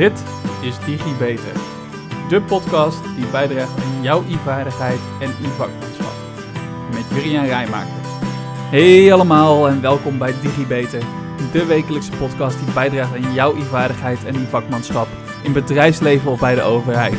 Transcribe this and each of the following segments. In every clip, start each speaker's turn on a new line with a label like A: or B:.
A: Dit is DigiBeter, de podcast die bijdraagt aan jouw e-vaardigheid en e-vakmanschap. Met Jurian Rijmakers. Hey allemaal en welkom bij DigiBeter, de wekelijkse podcast die bijdraagt aan jouw e-vaardigheid en e-vakmanschap in bedrijfsleven of bij de overheid.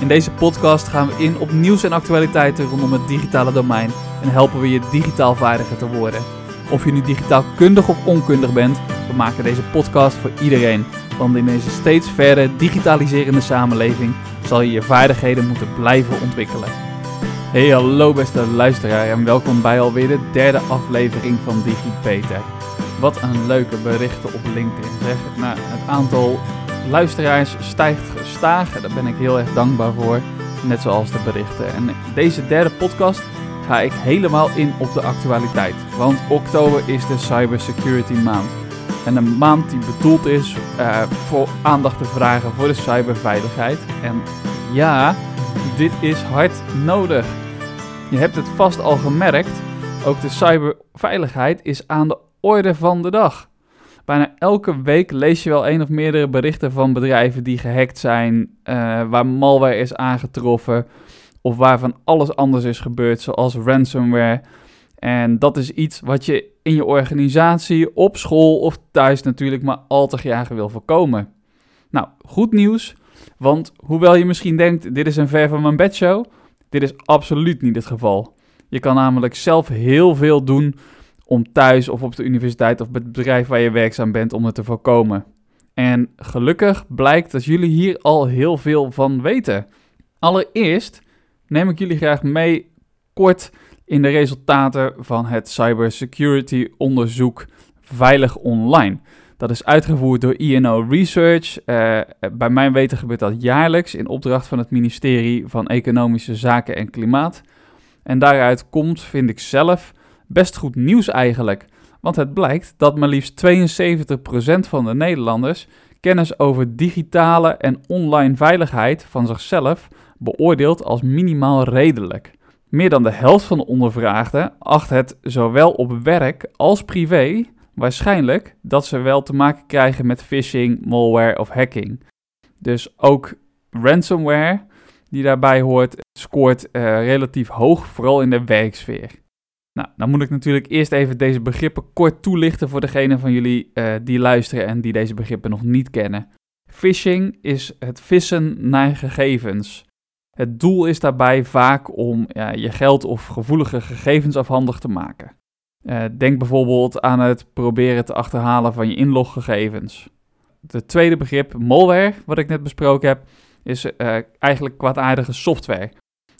A: In deze podcast gaan we in op nieuws en actualiteiten rondom het digitale domein en helpen we je digitaal vaardiger te worden. Of je nu digitaal kundig of onkundig bent, we maken deze podcast voor iedereen. Want in deze steeds verder digitaliserende samenleving zal je je vaardigheden moeten blijven ontwikkelen. Hey hallo beste luisteraar en welkom bij alweer de derde aflevering van DigiPeter. Wat een leuke berichten op LinkedIn zeg. Nou, het aantal luisteraars stijgt gestaag. Daar ben ik heel erg dankbaar voor. Net zoals de berichten. En deze derde podcast ga ik helemaal in op de actualiteit. Want oktober is de Cybersecurity Maand. En een maand die bedoeld is uh, voor aandacht te vragen voor de cyberveiligheid. En ja, dit is hard nodig. Je hebt het vast al gemerkt. Ook de cyberveiligheid is aan de orde van de dag. Bijna elke week lees je wel één of meerdere berichten van bedrijven die gehackt zijn, uh, waar malware is aangetroffen of waarvan alles anders is gebeurd, zoals ransomware. En dat is iets wat je in je organisatie, op school of thuis natuurlijk maar al te graag wil voorkomen. Nou, goed nieuws, want hoewel je misschien denkt, dit is een ver van mijn bedshow, dit is absoluut niet het geval. Je kan namelijk zelf heel veel doen om thuis of op de universiteit of het bedrijf waar je werkzaam bent om het te voorkomen. En gelukkig blijkt dat jullie hier al heel veel van weten. Allereerst neem ik jullie graag mee kort in de resultaten van het cybersecurity onderzoek Veilig Online. Dat is uitgevoerd door INO Research. Uh, bij mijn weten gebeurt dat jaarlijks in opdracht van het ministerie van Economische Zaken en Klimaat. En daaruit komt, vind ik zelf, best goed nieuws eigenlijk. Want het blijkt dat maar liefst 72% van de Nederlanders kennis over digitale en online veiligheid van zichzelf beoordeelt als minimaal redelijk. Meer dan de helft van de ondervraagden acht het zowel op werk als privé waarschijnlijk dat ze wel te maken krijgen met phishing, malware of hacking. Dus ook ransomware, die daarbij hoort, scoort uh, relatief hoog, vooral in de werksfeer. Nou, dan moet ik natuurlijk eerst even deze begrippen kort toelichten voor degenen van jullie uh, die luisteren en die deze begrippen nog niet kennen. Phishing is het vissen naar gegevens. Het doel is daarbij vaak om je geld of gevoelige gegevens afhandig te maken. Uh, denk bijvoorbeeld aan het proberen te achterhalen van je inloggegevens. Het tweede begrip, malware, wat ik net besproken heb, is uh, eigenlijk kwaadaardige software.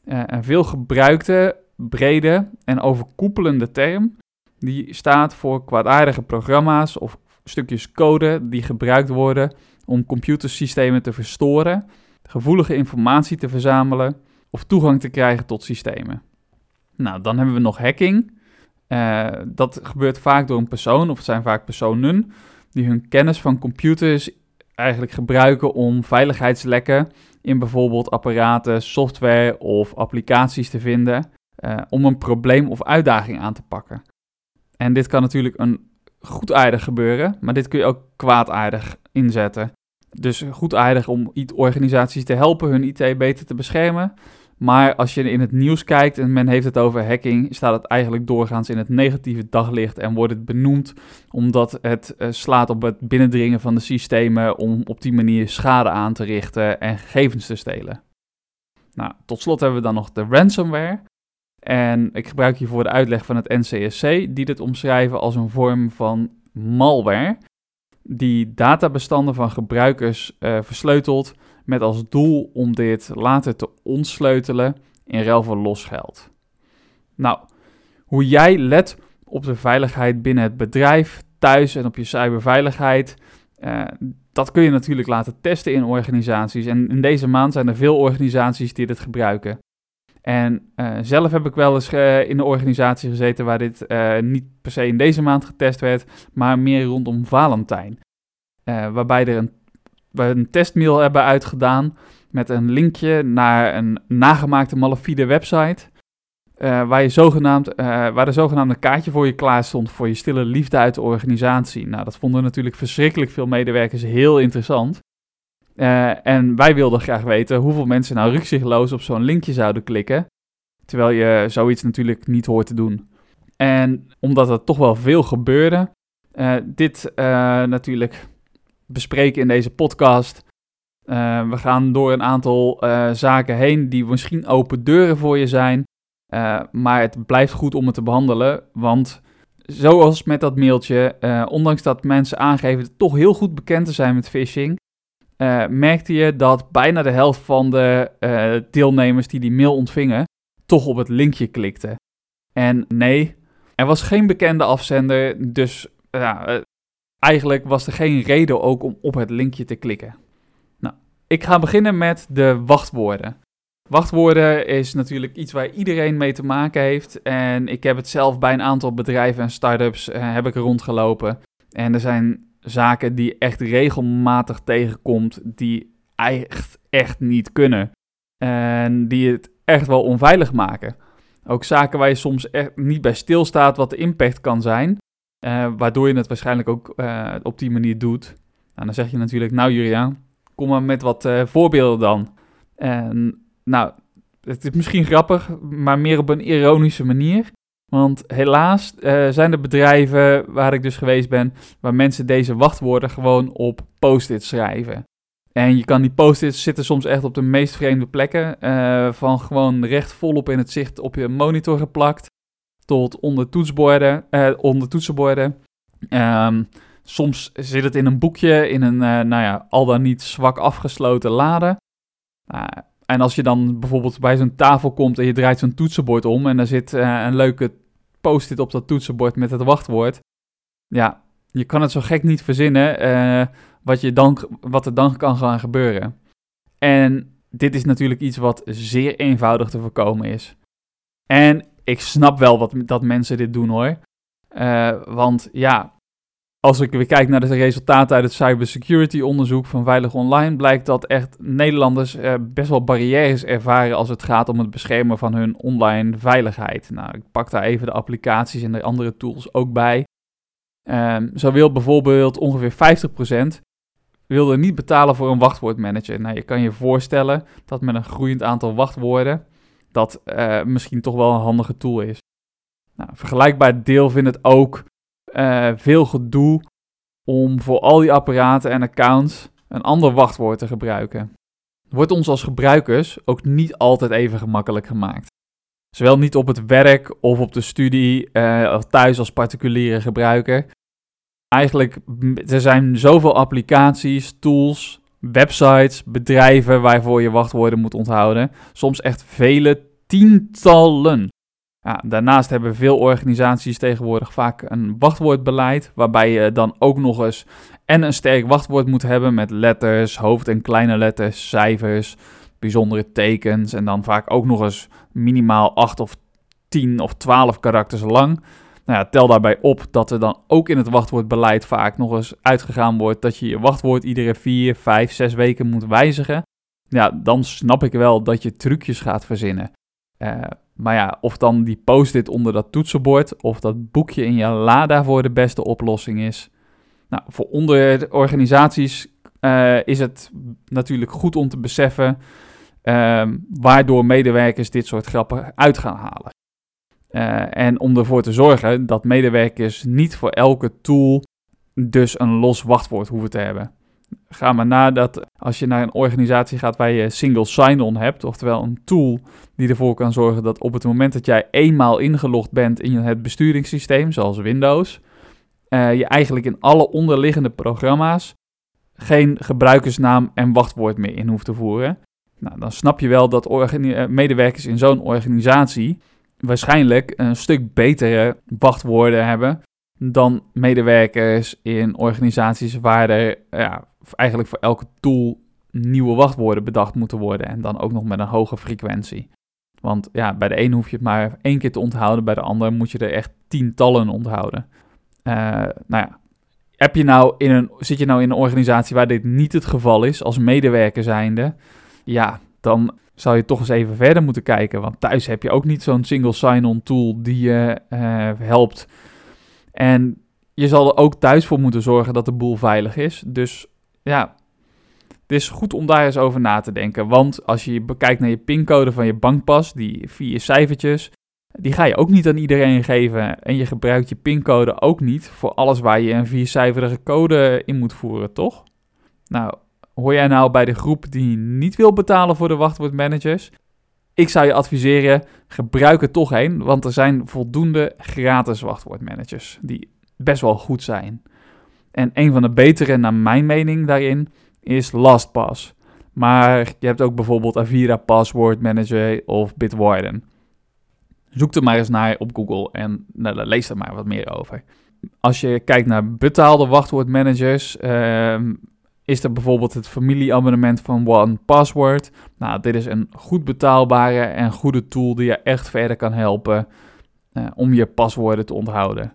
A: Uh, een veel gebruikte, brede en overkoepelende term, die staat voor kwaadaardige programma's of stukjes code die gebruikt worden om computersystemen te verstoren gevoelige informatie te verzamelen of toegang te krijgen tot systemen. Nou, dan hebben we nog hacking. Uh, dat gebeurt vaak door een persoon, of het zijn vaak personen, die hun kennis van computers eigenlijk gebruiken om veiligheidslekken in bijvoorbeeld apparaten, software of applicaties te vinden, uh, om een probleem of uitdaging aan te pakken. En dit kan natuurlijk een goedaardig gebeuren, maar dit kun je ook kwaadaardig inzetten. Dus goed aardig om organisaties te helpen hun IT beter te beschermen. Maar als je in het nieuws kijkt en men heeft het over hacking, staat het eigenlijk doorgaans in het negatieve daglicht en wordt het benoemd omdat het uh, slaat op het binnendringen van de systemen om op die manier schade aan te richten en gegevens te stelen. Nou, tot slot hebben we dan nog de ransomware. En ik gebruik hiervoor de uitleg van het NCSC, die dit omschrijven als een vorm van malware die databestanden van gebruikers uh, versleutelt met als doel om dit later te ontsleutelen in ruil voor los geld. Nou, hoe jij let op de veiligheid binnen het bedrijf, thuis en op je cyberveiligheid, uh, dat kun je natuurlijk laten testen in organisaties. En in deze maand zijn er veel organisaties die dit gebruiken. En uh, zelf heb ik wel eens uh, in een organisatie gezeten waar dit uh, niet per se in deze maand getest werd, maar meer rondom Valentijn. waarbij er een, we een testmail hebben uitgedaan met een linkje naar een nagemaakte malafide website. waar, je zogenaamd, waar de zogenaamde kaartje voor je klaar stond voor je stille liefde uit de organisatie. Nou, dat vonden natuurlijk verschrikkelijk veel medewerkers heel interessant. Uh, en wij wilden graag weten hoeveel mensen nou rukzichtloos op zo'n linkje zouden klikken. Terwijl je zoiets natuurlijk niet hoort te doen. En omdat er toch wel veel gebeurde, uh, dit uh, natuurlijk bespreken in deze podcast. we gaan door een aantal zaken heen die misschien open deuren voor je zijn. maar het blijft goed om het te behandelen, want zoals met dat mailtje, ondanks dat mensen aangeven toch heel goed bekend te zijn met phishing, uh, merkte je dat bijna de helft van de uh, deelnemers die die mail ontvingen, toch op het linkje klikte. En nee, er was geen bekende afzender, dus uh, eigenlijk was er geen reden ook om op het linkje te klikken. Nou, ik ga beginnen met de wachtwoorden. Wachtwoorden is natuurlijk iets waar iedereen mee te maken heeft. En ik heb het zelf bij een aantal bedrijven en start-ups heb ik rondgelopen. En er zijn zaken die echt regelmatig tegenkomt, die echt, echt niet kunnen. En die het echt wel onveilig maken. Ook zaken waar je soms echt niet bij stilstaat wat de impact kan zijn. Uh, waardoor je het waarschijnlijk ook uh, op die manier doet. Nou, dan zeg je natuurlijk, nou Julia, kom maar met wat uh, voorbeelden dan. En nou, het is misschien grappig, maar meer op een ironische manier. Want helaas uh, zijn er bedrijven waar ik dus geweest ben, waar mensen deze wachtwoorden gewoon op post-its schrijven. En je kan die post-its zitten soms echt op de meest vreemde plekken. Uh, van gewoon recht volop in het zicht op je monitor geplakt. Tot onder toetsborden. Uh, onder toetsenborden. Um, soms zit het in een boekje, in een, nou ja, al dan niet zwak afgesloten lade. en als je dan bijvoorbeeld bij zo'n tafel komt en je draait zo'n toetsenbord om en daar zit een leuke post-it op dat toetsenbord met het wachtwoord. Ja, je kan het zo gek niet verzinnen uh, wat, je dan, wat er dan kan gaan gebeuren. En dit is natuurlijk iets wat zeer eenvoudig te voorkomen is. En ik snap wel wat, dat mensen dit doen hoor. Uh, want ja, als ik weer kijk naar de resultaten uit het cybersecurity onderzoek van Veilig Online, blijkt dat echt Nederlanders eh, best wel barrières ervaren als het gaat om het beschermen van hun online veiligheid. Nou, ik pak daar even de applicaties en de andere tools ook bij. Um, zo wil bijvoorbeeld ongeveer 50% wilde niet betalen voor een wachtwoordmanager. Nou, je kan je voorstellen dat met een groeiend aantal wachtwoorden dat uh, misschien toch wel een handige tool is. Nou, vergelijkbaar deel vindt het ook uh, veel gedoe om voor al die apparaten en accounts een ander wachtwoord te gebruiken. Wordt ons als gebruikers ook niet altijd even gemakkelijk gemaakt. Zowel niet op het werk of op de studie uh, of thuis als particuliere gebruiker. Eigenlijk, er zijn zoveel applicaties, tools, websites, bedrijven waarvoor je wachtwoorden moet onthouden. Soms echt vele tientallen. Daarnaast hebben veel organisaties tegenwoordig vaak een wachtwoordbeleid, waarbij je dan ook nog eens en een sterk wachtwoord moet hebben met letters, hoofd- en kleine letters, cijfers, bijzondere tekens en dan vaak ook nog eens minimaal 8 of 10 of 12 karakters lang. Nou ja, tel daarbij op dat er dan ook in het wachtwoordbeleid vaak nog eens uitgegaan wordt dat je je wachtwoord iedere 4, 5, 6 weken moet wijzigen. Ja, dan snap ik wel dat je trucjes gaat verzinnen. Uh, maar ja, of dan die post-it onder dat toetsenbord of dat boekje in je la daarvoor de beste oplossing is. Nou, voor onder organisaties uh, is het natuurlijk goed om te beseffen uh, waardoor medewerkers dit soort grappen uit gaan halen. Uh, en om ervoor te zorgen dat medewerkers niet voor elke tool dus een los wachtwoord hoeven te hebben ga maar na dat als je naar een organisatie gaat waar je single sign-on hebt, oftewel een tool die ervoor kan zorgen dat op het moment dat jij eenmaal ingelogd bent in het besturingssysteem, zoals Windows, uh, je eigenlijk in alle onderliggende programma's geen gebruikersnaam en wachtwoord meer in hoeft te voeren. Nou, dan snap je wel dat eh, medewerkers in zo'n organisatie waarschijnlijk een stuk betere wachtwoorden hebben dan medewerkers in organisaties waar er ja, eigenlijk voor elke tool nieuwe wachtwoorden bedacht moeten worden. En dan ook nog met een hoge frequentie. Want ja, bij de een hoef je het maar één keer te onthouden, bij de ander moet je er echt tientallen onthouden. Uh, nou ja, heb je nou in een, zit je nou in een organisatie waar dit niet het geval is, als medewerker zijnde, ja, dan zou je toch eens even verder moeten kijken. Want thuis heb je ook niet zo'n single sign-on tool die je uh, helpt. En je zal er ook thuis voor moeten zorgen dat de boel veilig is. Dus ja, Het is goed om daar eens over na te denken. Want als je bekijkt naar je pincode van je bankpas, die vier cijfertjes, die ga je ook niet aan iedereen geven. En je gebruikt je pincode ook niet voor alles waar je een viercijferige code in moet voeren, toch? Nou, hoor jij nou bij de groep die niet wil betalen voor de wachtwoordmanagers? Ik zou je adviseren, gebruik er toch een, want er zijn voldoende gratis wachtwoordmanagers die best wel goed zijn. En een van de betere, naar mijn mening, daarin is LastPass. Maar je hebt ook bijvoorbeeld Avira Password Manager of Bitwarden. Zoek er maar eens naar op Google en nou, lees er maar wat meer over. Als je kijkt naar betaalde wachtwoordmanagers, uh, is er bijvoorbeeld het familieabonnement van One Password. Nou, dit is een goed betaalbare en goede tool die je echt verder kan helpen uh, om je paswoorden te onthouden.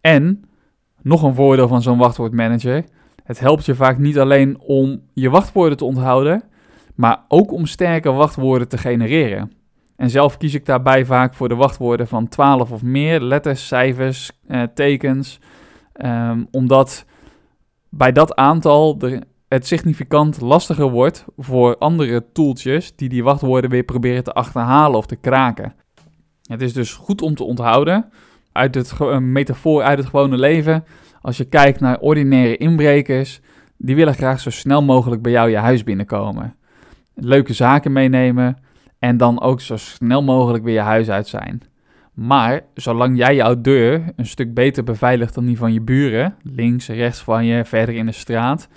A: En nog een voordeel van zo'n wachtwoordmanager. Het helpt je vaak niet alleen om je wachtwoorden te onthouden, maar ook om sterke wachtwoorden te genereren. En zelf kies ik daarbij vaak voor de wachtwoorden van 12 of meer letters, cijfers, eh, tekens, um, omdat bij dat aantal de, het significant lastiger wordt voor andere tooltjes die die wachtwoorden weer proberen te achterhalen of te kraken. Het is dus goed om te onthouden uit het een metafoor uit het gewone leven. Als je kijkt naar ordinaire inbrekers, die willen graag zo snel mogelijk bij jou je huis binnenkomen. Leuke zaken meenemen en dan ook zo snel mogelijk weer je huis uit zijn. Maar zolang jij jouw deur een stuk beter beveiligt dan die van je buren, links, rechts van je, verder in de straat,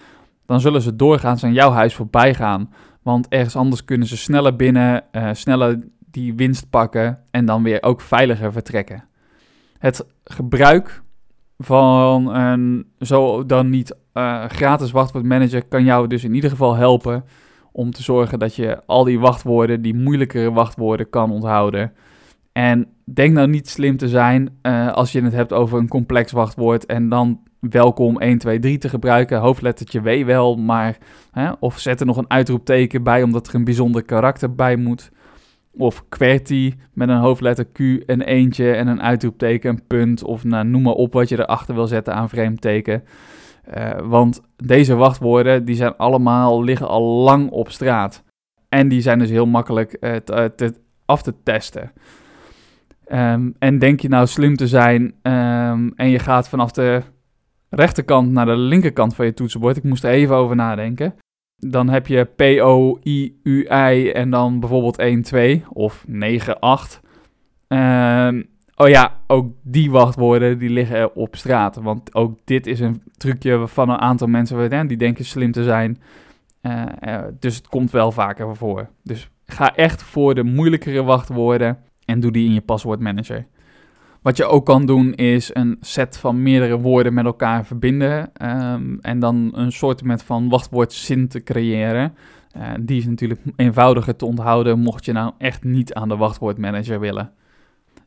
A: dan zullen ze doorgaans aan jouw huis voorbij gaan. Want ergens anders kunnen ze sneller binnen, uh, sneller die winst pakken en dan weer ook veiliger vertrekken. Het gebruik van een zo dan niet uh, gratis wachtwoordmanager kan jou dus in ieder geval helpen om te zorgen dat je al die wachtwoorden, die moeilijkere wachtwoorden kan onthouden. En denk nou niet slim te zijn uh, als je het hebt over een complex wachtwoord en dan welkom 1, 2, 3 te gebruiken. Hoofdlettertje W wel, maar hè, of zet er nog een uitroepteken bij omdat er een bijzonder karakter bij moet. Of QWERTY met een hoofdletter Q, een eentje en een uitroepteken, een punt. Of nou, noem maar op wat je erachter wil zetten aan vreemdteken. Uh, want deze wachtwoorden die zijn allemaal, liggen al lang op straat. En die zijn dus heel makkelijk uh, te, te, af te testen. Um, en denk je nou slim te zijn um, en je gaat vanaf de rechterkant naar de linkerkant van je toetsenbord. Ik moest er even over nadenken. Dan heb je P-O-I-U-I en dan bijvoorbeeld 1, 2 of 9, 8. Um, oh ja, ook die wachtwoorden die liggen op straat. Want ook dit is een trucje van een aantal mensen die denken slim te zijn. Uh, uh, dus het komt wel vaker voor. Dus ga echt voor de moeilijkere wachtwoorden en doe die in je paswoordmanager. Wat je ook kan doen is een set van meerdere woorden met elkaar verbinden um, en dan een soort van wachtwoordzin te creëren. Uh, die is natuurlijk eenvoudiger te onthouden mocht je nou echt niet aan de wachtwoordmanager willen.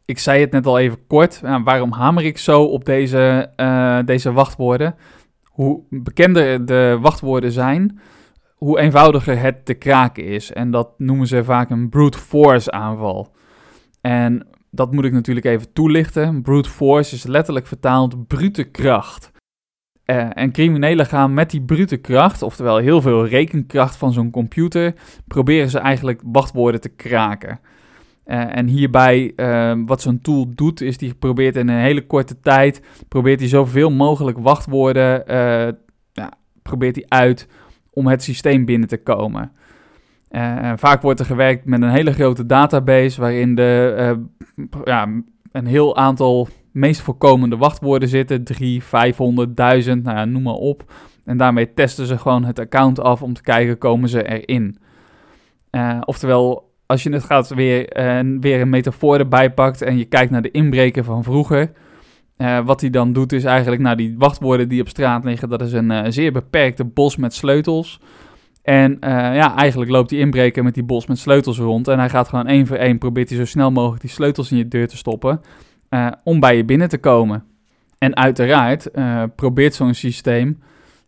A: Ik zei het net al even kort, uh, waarom hamer ik zo op deze, uh, deze wachtwoorden? Hoe bekender de wachtwoorden zijn, hoe eenvoudiger het te kraken is. En dat noemen ze vaak een brute force aanval. En dat moet ik natuurlijk even toelichten. Brute force is letterlijk vertaald brute kracht. Uh, en criminelen gaan met die brute kracht, oftewel heel veel rekenkracht van zo'n computer, proberen ze eigenlijk wachtwoorden te kraken. Uh, en hierbij, uh, wat zo'n tool doet, is die probeert in een hele korte tijd, probeert hij zoveel mogelijk wachtwoorden, ja, probeert hij uit om het systeem binnen te komen. Uh, vaak wordt er gewerkt met een hele grote database waarin de, uh, ja, een heel aantal meest voorkomende wachtwoorden zitten. 3, 500, 1000, nou ja, noem maar op. En daarmee testen ze gewoon het account af om te kijken, komen ze erin. Uh, oftewel, als je het gaat weer, weer een metafoor erbij pakt en je kijkt naar de inbreken van vroeger... wat hij dan doet is eigenlijk, nou die wachtwoorden die op straat liggen, dat is een zeer beperkte bos met sleutels... En uh, ja, eigenlijk loopt die inbreker met die bos met sleutels rond. En hij gaat gewoon één voor één, probeert hij zo snel mogelijk die sleutels in je deur te stoppen. Uh, om bij je binnen te komen. En uiteraard uh, probeert zo'n systeem,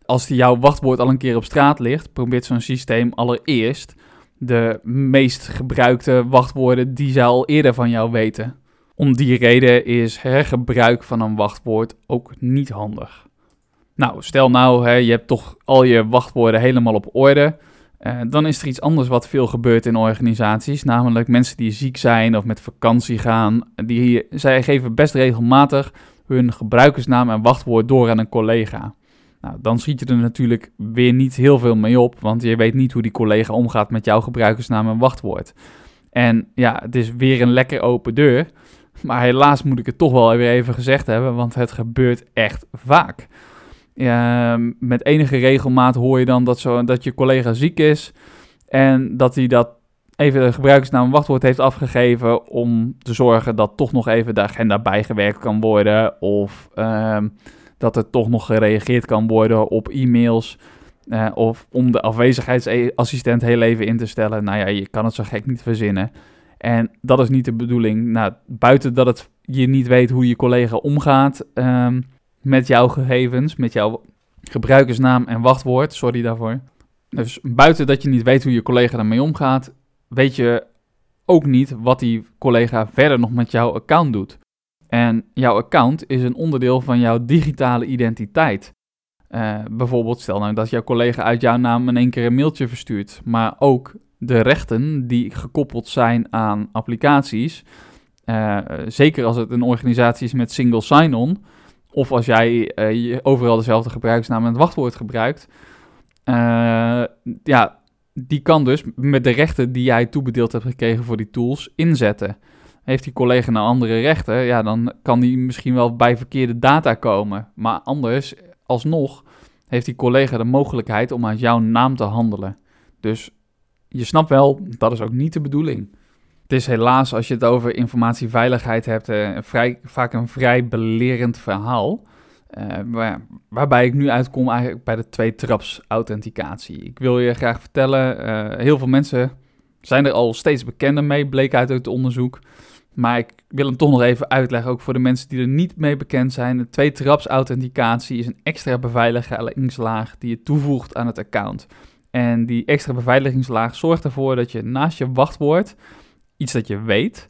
A: als die jouw wachtwoord al een keer op straat ligt, probeert zo'n systeem allereerst de meest gebruikte wachtwoorden die zij al eerder van jou weten. Om die reden is hergebruik van een wachtwoord ook niet handig. Nou, stel nou, hè, je hebt toch al je wachtwoorden helemaal op orde. Uh, dan is er iets anders wat veel gebeurt in organisaties, namelijk mensen die ziek zijn of met vakantie gaan. Die, zij geven best regelmatig hun gebruikersnaam en wachtwoord door aan een collega. Nou, dan schiet je er natuurlijk weer niet heel veel mee op, want je weet niet hoe die collega omgaat met jouw gebruikersnaam en wachtwoord. En ja, het is weer een lekker open deur, maar helaas moet ik het toch wel weer even gezegd hebben, want het gebeurt echt vaak. Met enige regelmaat hoor je dan dat, zo, dat je collega ziek is en dat hij dat even de gebruikersnaam wachtwoord heeft afgegeven om te zorgen dat toch nog even de agenda bijgewerkt kan worden of uh, dat er toch nog gereageerd kan worden op e-mails uh, of om de afwezigheidsassistent heel even in te stellen. Nou ja, je kan het zo gek niet verzinnen. En dat is niet de bedoeling. Nou, buiten dat het je niet weet hoe je collega omgaat um, met jouw gegevens, met jouw gebruikersnaam en wachtwoord, sorry daarvoor. Dus buiten dat je niet weet hoe je collega ermee omgaat, weet je ook niet wat die collega verder nog met jouw account doet. En jouw account is een onderdeel van jouw digitale identiteit. Uh, bijvoorbeeld, stel nou dat jouw collega uit jouw naam in één keer een mailtje verstuurt, maar ook de rechten die gekoppeld zijn aan applicaties. Uh, zeker als het een organisatie is met single sign-on, of als jij uh, overal dezelfde gebruikersnaam en het wachtwoord gebruikt. ja, die kan dus met de rechten die jij toebedeeld hebt gekregen voor die tools inzetten. Heeft die collega nou andere rechten, ja, dan kan die misschien wel bij verkeerde data komen. Maar anders, alsnog, heeft die collega de mogelijkheid om uit jouw naam te handelen. Dus je snapt wel, dat is ook niet de bedoeling. Het is helaas, als je het over informatieveiligheid hebt, uh, vrij, vaak een vrij belerend verhaal. Waar, waarbij ik nu uitkom eigenlijk bij de twee-traps authenticatie. Ik wil je graag vertellen, uh, heel veel mensen zijn er al steeds bekender mee, bleek uit het onderzoek. Maar ik wil hem toch nog even uitleggen, ook voor de mensen die er niet mee bekend zijn. De twee-traps authenticatie is een extra beveiligingslaag die je toevoegt aan het account. En die extra beveiligingslaag zorgt ervoor dat je naast je wachtwoord, iets dat je weet,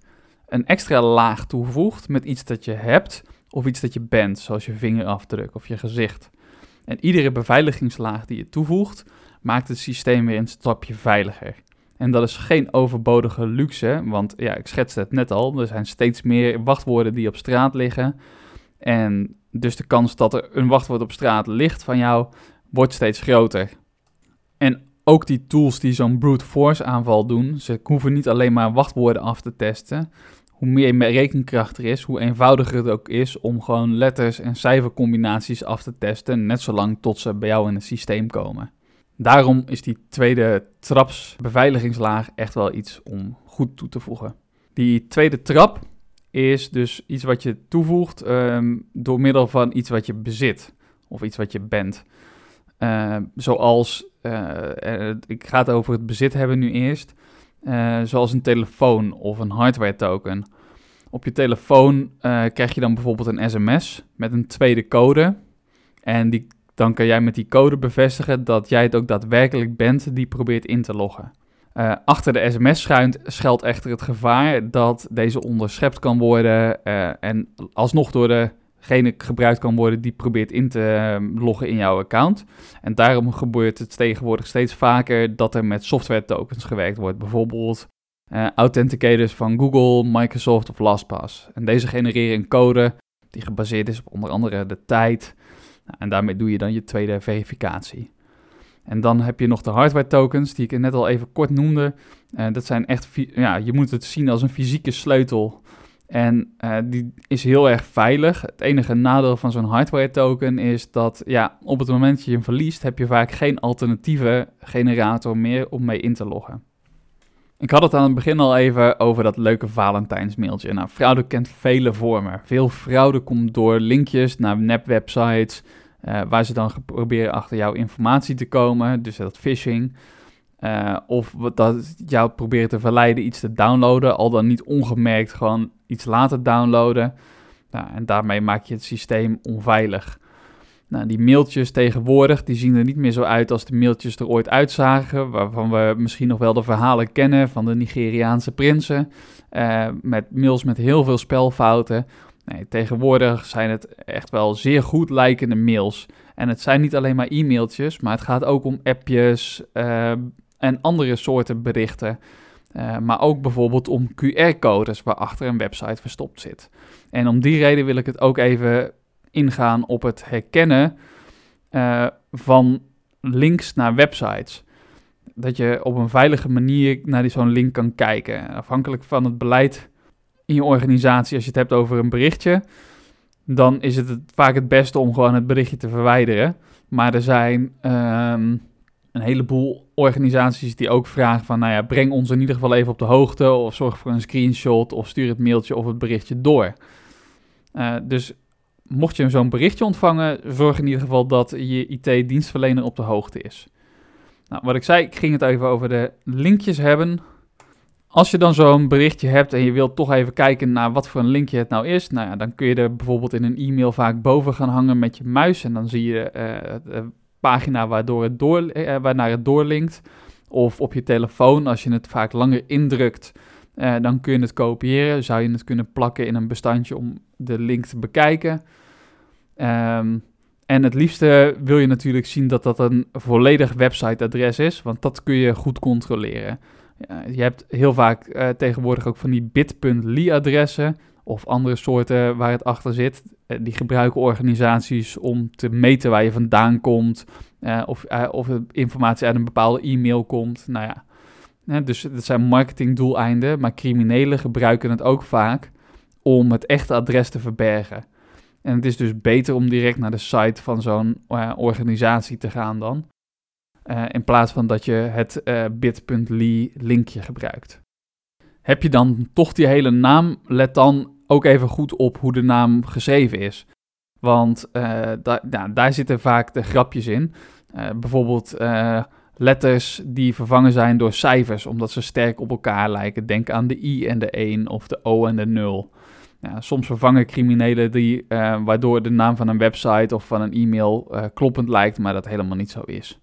A: een extra laag toevoegt met iets dat je hebt of iets dat je bent, zoals je vingerafdruk of je gezicht. En iedere beveiligingslaag die je toevoegt, maakt het systeem weer een stapje veiliger. En dat is geen overbodige luxe, want ja, ik schetste het net al, er zijn steeds meer wachtwoorden die op straat liggen. En dus de kans dat er een wachtwoord op straat ligt van jou, wordt steeds groter. En ook die tools die zo'n brute force aanval doen, ze hoeven niet alleen maar wachtwoorden af te testen. Hoe meer rekenkracht er is, hoe eenvoudiger het ook is om gewoon letters en cijfercombinaties af te testen, net zolang tot ze bij jou in het systeem komen. Daarom is die tweede traps beveiligingslaag echt wel iets om goed toe te voegen. Die tweede trap is dus iets wat je toevoegt um, door middel van iets wat je bezit of iets wat je bent. Uh, zoals, uh, ik ga het over het bezit hebben nu eerst, uh, zoals een telefoon of een hardware token. Op je telefoon krijg je dan bijvoorbeeld een sms met een tweede code. En die dan kan jij met die code bevestigen dat jij het ook daadwerkelijk bent die probeert in te loggen. Achter de sms schuilt, schuilt echter het gevaar dat deze onderschept kan worden en alsnog door degene gebruikt kan worden die probeert in te ehm, loggen in jouw account. En daarom gebeurt het tegenwoordig steeds vaker dat er met software tokens gewerkt wordt. Bijvoorbeeld uh, authenticators van Google, Microsoft of LastPass. En deze genereren een code die gebaseerd is op onder andere de tijd, en daarmee doe je dan je tweede verificatie. En dan heb je nog de hardware tokens, die ik net al even kort noemde. Uh, dat zijn echt, ja, je moet het zien als een fysieke sleutel. En uh, die is heel erg veilig. Het enige nadeel van zo'n hardware token is dat ja, op het moment dat je hem verliest, heb je vaak geen alternatieve generator meer om mee in te loggen. Ik had het aan het begin al even over dat leuke Valentijnsmailtje. Nou, fraude kent vele vormen. Veel fraude komt door linkjes naar nepwebsites, uh, waar ze dan proberen achter jouw informatie te komen, dus dat phishing. Uh, of dat jou proberen te verleiden iets te downloaden, al dan niet ongemerkt gewoon iets laten downloaden. Nou, en daarmee maak je het systeem onveilig. Nou, die mailtjes tegenwoordig, die zien er niet meer zo uit als de mailtjes er ooit uitzagen, waarvan we misschien nog wel de verhalen kennen van de Nigeriaanse prinsen, uh, met mails met heel veel spelfouten. Nee, tegenwoordig zijn het echt wel zeer goed lijkende mails. En het zijn niet alleen maar e-mailtjes, maar het gaat ook om appjes uh, en andere soorten berichten. Uh, maar ook bijvoorbeeld om QR-codes waarachter een website verstopt zit. En om die reden wil ik het ook even ingaan op het herkennen uh, van links naar websites. Dat je op een veilige manier naar zo'n link kan kijken. Afhankelijk van het beleid in je organisatie, als je het hebt over een berichtje, dan is het vaak het beste om gewoon het berichtje te verwijderen. Maar er zijn um, een heleboel organisaties die ook vragen van, nou ja, breng ons in ieder geval even op de hoogte of zorg voor een screenshot of stuur het mailtje of het berichtje door. Uh, dus mocht je zo'n berichtje ontvangen, zorg in ieder geval dat je IT-dienstverlener op de hoogte is. Nou, wat ik zei, ik ging het even over de linkjes hebben. Als je dan zo'n berichtje hebt en je wilt toch even kijken naar wat voor een linkje het nou is, nou ja, dan kun je er bijvoorbeeld in een e-mail vaak boven gaan hangen met je muis en dan zie je uh, pagina waardoor het door, uh, waarnaar het doorlinkt. Of op je telefoon, als je het vaak langer indrukt, uh, dan kun je het kopiëren. Zou je het kunnen plakken in een bestandje om de link te bekijken. Um, en het liefste wil je natuurlijk zien dat dat een volledig websiteadres is, want dat kun je goed controleren. je hebt heel vaak uh, tegenwoordig ook van die bit.ly-adressen of andere soorten waar het achter zit. Uh, die gebruiken organisaties om te meten waar je vandaan komt uh, of, of informatie uit een bepaalde e-mail komt. Nou ja, dus dat zijn marketingdoeleinden, maar criminelen gebruiken het ook vaak om het echte adres te verbergen. En het is dus beter om direct naar de site van zo'n organisatie te gaan dan. In plaats van dat je het bit.ly linkje gebruikt. Heb je dan toch die hele naam, let dan ook even goed op hoe de naam geschreven is. Want nou, daar zitten vaak de grapjes in. bijvoorbeeld letters die vervangen zijn door cijfers, omdat ze sterk op elkaar lijken. Denk aan de i en de 1 of de o en de 0. Ja, soms vervangen criminelen die, waardoor de naam van een website of van een e-mail kloppend lijkt, maar dat helemaal niet zo is.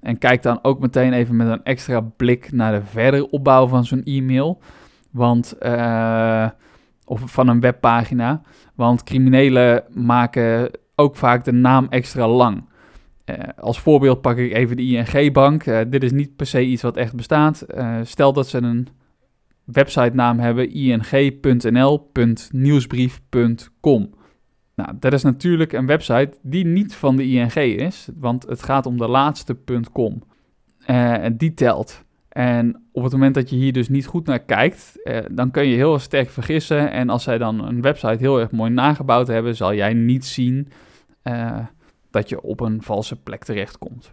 A: En kijk dan ook meteen even met een extra blik naar de verdere opbouw van zo'n e-mail. Want, uh, of van een webpagina. Want criminelen maken ook vaak de naam extra lang. als voorbeeld pak ik even de ING-bank. dit is niet per se iets wat echt bestaat. stel dat ze een websitenaam hebben ing.nl.nieuwsbrief.com. Nou, dat is natuurlijk een website die niet van de ING is, want het gaat om de laatste .com. Uh, en die telt. En op het moment dat je hier dus niet goed naar kijkt, uh, dan kun je heel sterk vergissen. En als zij dan een website heel erg mooi nagebouwd hebben, zal jij niet zien uh, dat je op een valse plek terechtkomt.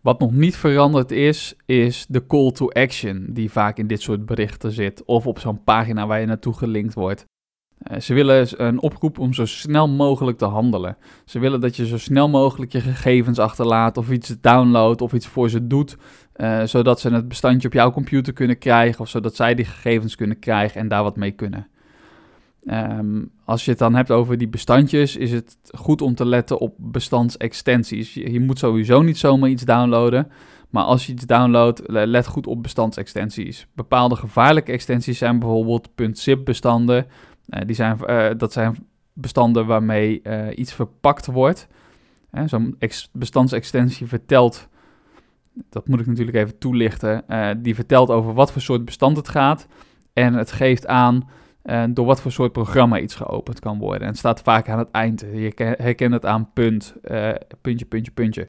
A: Wat nog niet veranderd is, is de call to action die vaak in dit soort berichten zit of op zo'n pagina waar je naartoe gelinkt wordt. Uh, ze willen een oproep om zo snel mogelijk te handelen. Ze willen dat je zo snel mogelijk je gegevens achterlaat of iets downloadt of iets voor ze doet, uh, zodat ze het bestandje op jouw computer kunnen krijgen of zodat zij die gegevens kunnen krijgen en daar wat mee kunnen. Um, als je het dan hebt over die bestandjes, is het goed om te letten op bestandsextensies. Je, je, moet sowieso niet zomaar iets downloaden. Maar als je iets downloadt, let goed op bestandsextensies. Bepaalde gevaarlijke extensies zijn bijvoorbeeld .zip-bestanden. Uh, die zijn, uh, dat zijn bestanden waarmee uh, iets verpakt wordt. Zo'n bestandsextensie vertelt, dat moet ik natuurlijk even toelichten, die vertelt over wat voor soort bestand het gaat. En het geeft aan door wat voor soort programma iets geopend kan worden. En het staat vaak aan het eind. Je herkent het aan punt, puntje, puntje, puntje.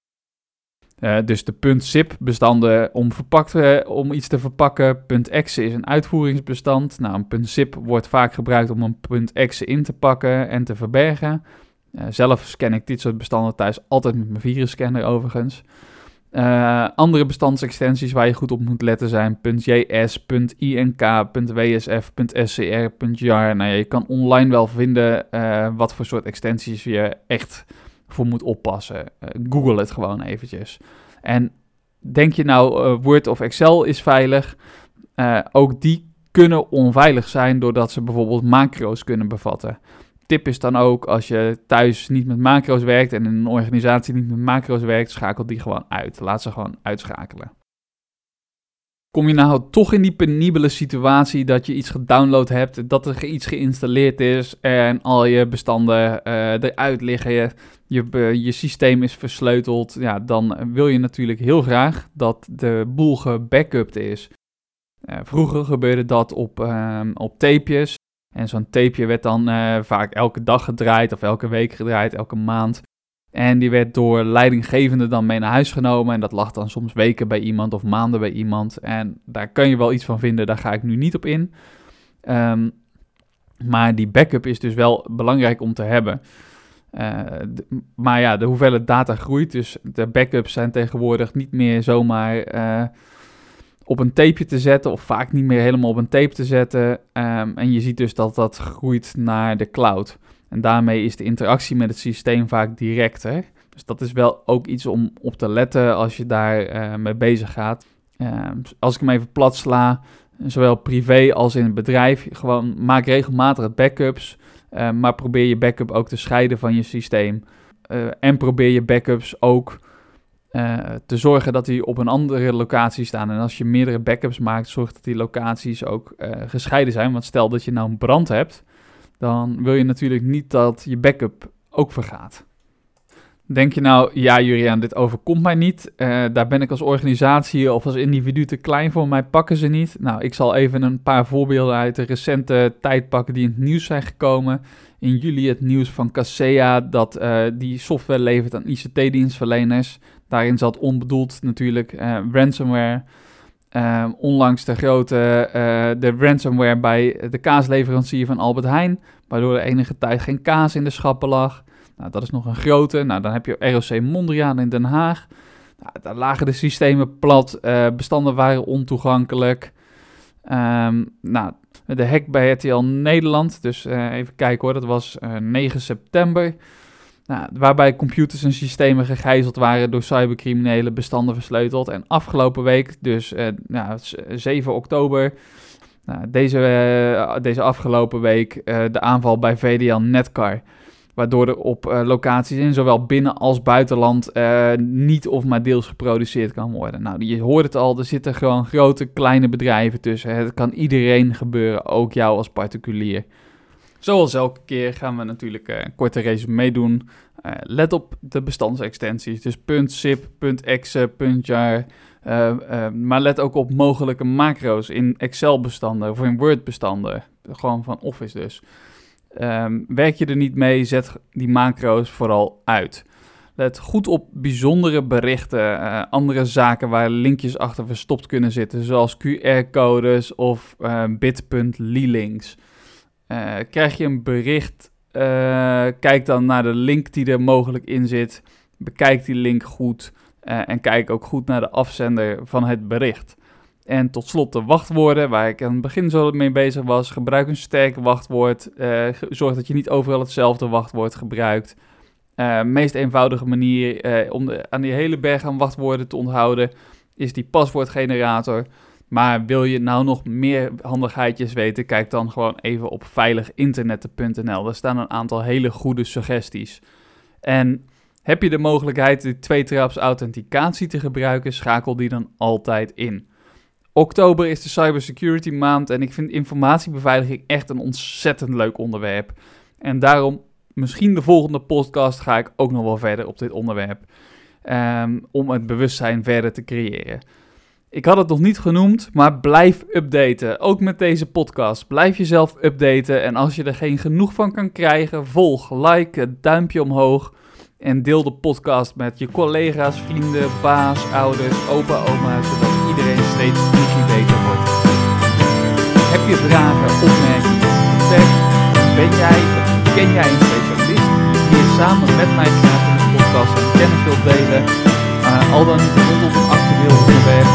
A: Uh, dus de punt .zip bestanden om, uh, om iets te verpakken. .exe is een uitvoeringsbestand. Nou, een .zip wordt vaak gebruikt om een .exe in te pakken en te verbergen. zelf scan ik dit soort bestanden thuis altijd met mijn virusscanner overigens. Uh, andere bestandsextensies waar je goed op moet letten zijn .js, .ink, .wsf, .scr, .jar. Nou ja, je kan online wel vinden uh, wat voor soort extensies je echt voor moet oppassen. Uh, Google het gewoon eventjes. En denk je nou Word of Excel is veilig? ook die kunnen onveilig zijn doordat ze bijvoorbeeld macro's kunnen bevatten tip is dan ook, als je thuis niet met macro's werkt en in een organisatie niet met macro's werkt, schakel die gewoon uit. Laat ze gewoon uitschakelen. Kom je nou toch in die penibele situatie dat je iets gedownload hebt, dat er iets geïnstalleerd is en al je bestanden uh, eruit liggen, je, je, je, systeem is versleuteld, ja, dan wil je natuurlijk heel graag dat de boel gebackupt is. Uh, vroeger gebeurde dat op, uh, op tapejes en zo'n tapeje werd dan vaak elke dag gedraaid of elke week gedraaid, elke maand. En die werd door leidinggevende dan mee naar huis genomen. En dat lag dan soms weken bij iemand of maanden bij iemand. En daar kun je wel iets van vinden, daar ga ik nu niet op in. Um, maar die backup is dus wel belangrijk om te hebben. Uh, maar ja, de hoeveelheid data groeit. Dus de backups zijn tegenwoordig niet meer zomaar uh, op een tapeje te zetten. Of vaak niet meer helemaal op een tape te zetten. Um, en je ziet dus dat dat groeit naar de cloud. En daarmee is de interactie met het systeem vaak directer. Dus dat is wel ook iets om op te letten als je daar uh, mee bezig gaat. Uh, als ik hem even plat sla, zowel privé als in het bedrijf, gewoon maak regelmatig backups. Uh, maar probeer je backup ook te scheiden van je systeem. en probeer je backups ook te zorgen dat die op een andere locatie staan. En als je meerdere backups maakt, zorg dat die locaties ook gescheiden zijn. Want stel dat je nou een brand hebt, dan wil je natuurlijk niet dat je backup ook vergaat. Denk je nou, ja Juriaan, dit overkomt mij niet. Uh, daar ben ik als organisatie of als individu te klein voor, mij pakken ze niet. Nou, ik zal even een paar voorbeelden uit de recente tijd pakken die in het nieuws zijn gekomen. In juli het nieuws van Casea dat uh, die software levert aan ICT-dienstverleners. Daarin zat onbedoeld natuurlijk uh, ransomware. Uh, onlangs de grote uh, de ransomware bij de kaasleverancier van Albert Heijn, waardoor er enige tijd geen kaas in de schappen lag. Nou, dat is nog een grote. Nou, dan heb je ROC Mondriaan in Den Haag. Nou, daar lagen de systemen plat, uh, bestanden waren ontoegankelijk. Um, nou, de hack bij RTL Nederland, dus even kijken hoor, dat was 9 september. Nou, waarbij computers en systemen gegijzeld waren door cybercriminelen, bestanden versleuteld. En afgelopen week, dus eh, nou, 7 oktober, nou, deze, uh, deze afgelopen week, uh, de aanval bij VDL Netcar. Waardoor er op uh, locaties in zowel binnen als buitenland niet of maar deels geproduceerd kan worden. Nou, je hoort het al, er zitten gewoon grote, kleine bedrijven tussen. Het kan iedereen gebeuren, ook jou als particulier. Zoals elke keer gaan we natuurlijk uh, een korte resume doen. Uh, let op de bestandsextensies, dus .zip, .exe, .jar. Uh, maar let ook op mogelijke macro's in Excel-bestanden of in Word-bestanden. Gewoon van Office dus. Um, werk je er niet mee, zet die macro's vooral uit. Let goed op bijzondere berichten, andere zaken waar linkjes achter verstopt kunnen zitten, zoals QR-codes of bit.ly links. Uh, krijg je een bericht, uh, kijk dan naar de link die er mogelijk in zit. Bekijk die link goed uh, en kijk ook goed naar de afzender van het bericht. En tot slot de wachtwoorden, waar ik aan het begin zo mee bezig was. Gebruik een sterk wachtwoord. zorg dat je niet overal hetzelfde wachtwoord gebruikt. meest eenvoudige manier om de, aan die hele berg aan wachtwoorden te onthouden is die paswoordgenerator. Maar wil je nou nog meer handigheidjes weten, kijk dan gewoon even op veiliginternetten.nl. Daar staan een aantal hele goede suggesties. En heb je de mogelijkheid de twee-traps authenticatie te gebruiken, schakel die dan altijd in. Oktober is de cybersecurity maand en ik vind informatiebeveiliging echt een ontzettend leuk onderwerp. En daarom, misschien de volgende podcast ga ik ook nog wel verder op dit onderwerp. Um, om het bewustzijn verder te creëren. Ik had het nog niet genoemd, maar blijf updaten. Ook met deze podcast. Blijf jezelf updaten. En als je er geen genoeg van kan krijgen, volg, like, duimpje omhoog. En deel de podcast met je collega's, vrienden, baas, ouders, opa, oma, zodat iedereen steeds beter wordt. Heb je vragen, opmerkingen, feedback? Ben jij of ken jij een specialist die hier samen met mij graag in de podcast en kennis wilt delen? Al dan niet rondom een actueel onderwerp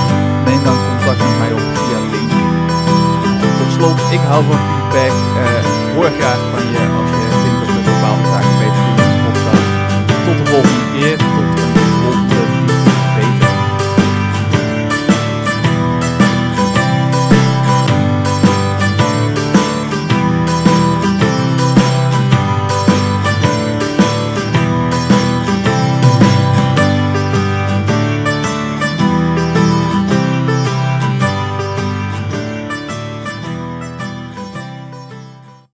A: neem dan contact met mij op via LinkedIn. Tot slot, ik hou van feedback. Uh, hoor graag van je als je vindt dat we bepaalde zaken beter kunnen podcast. Tot de volgende keer.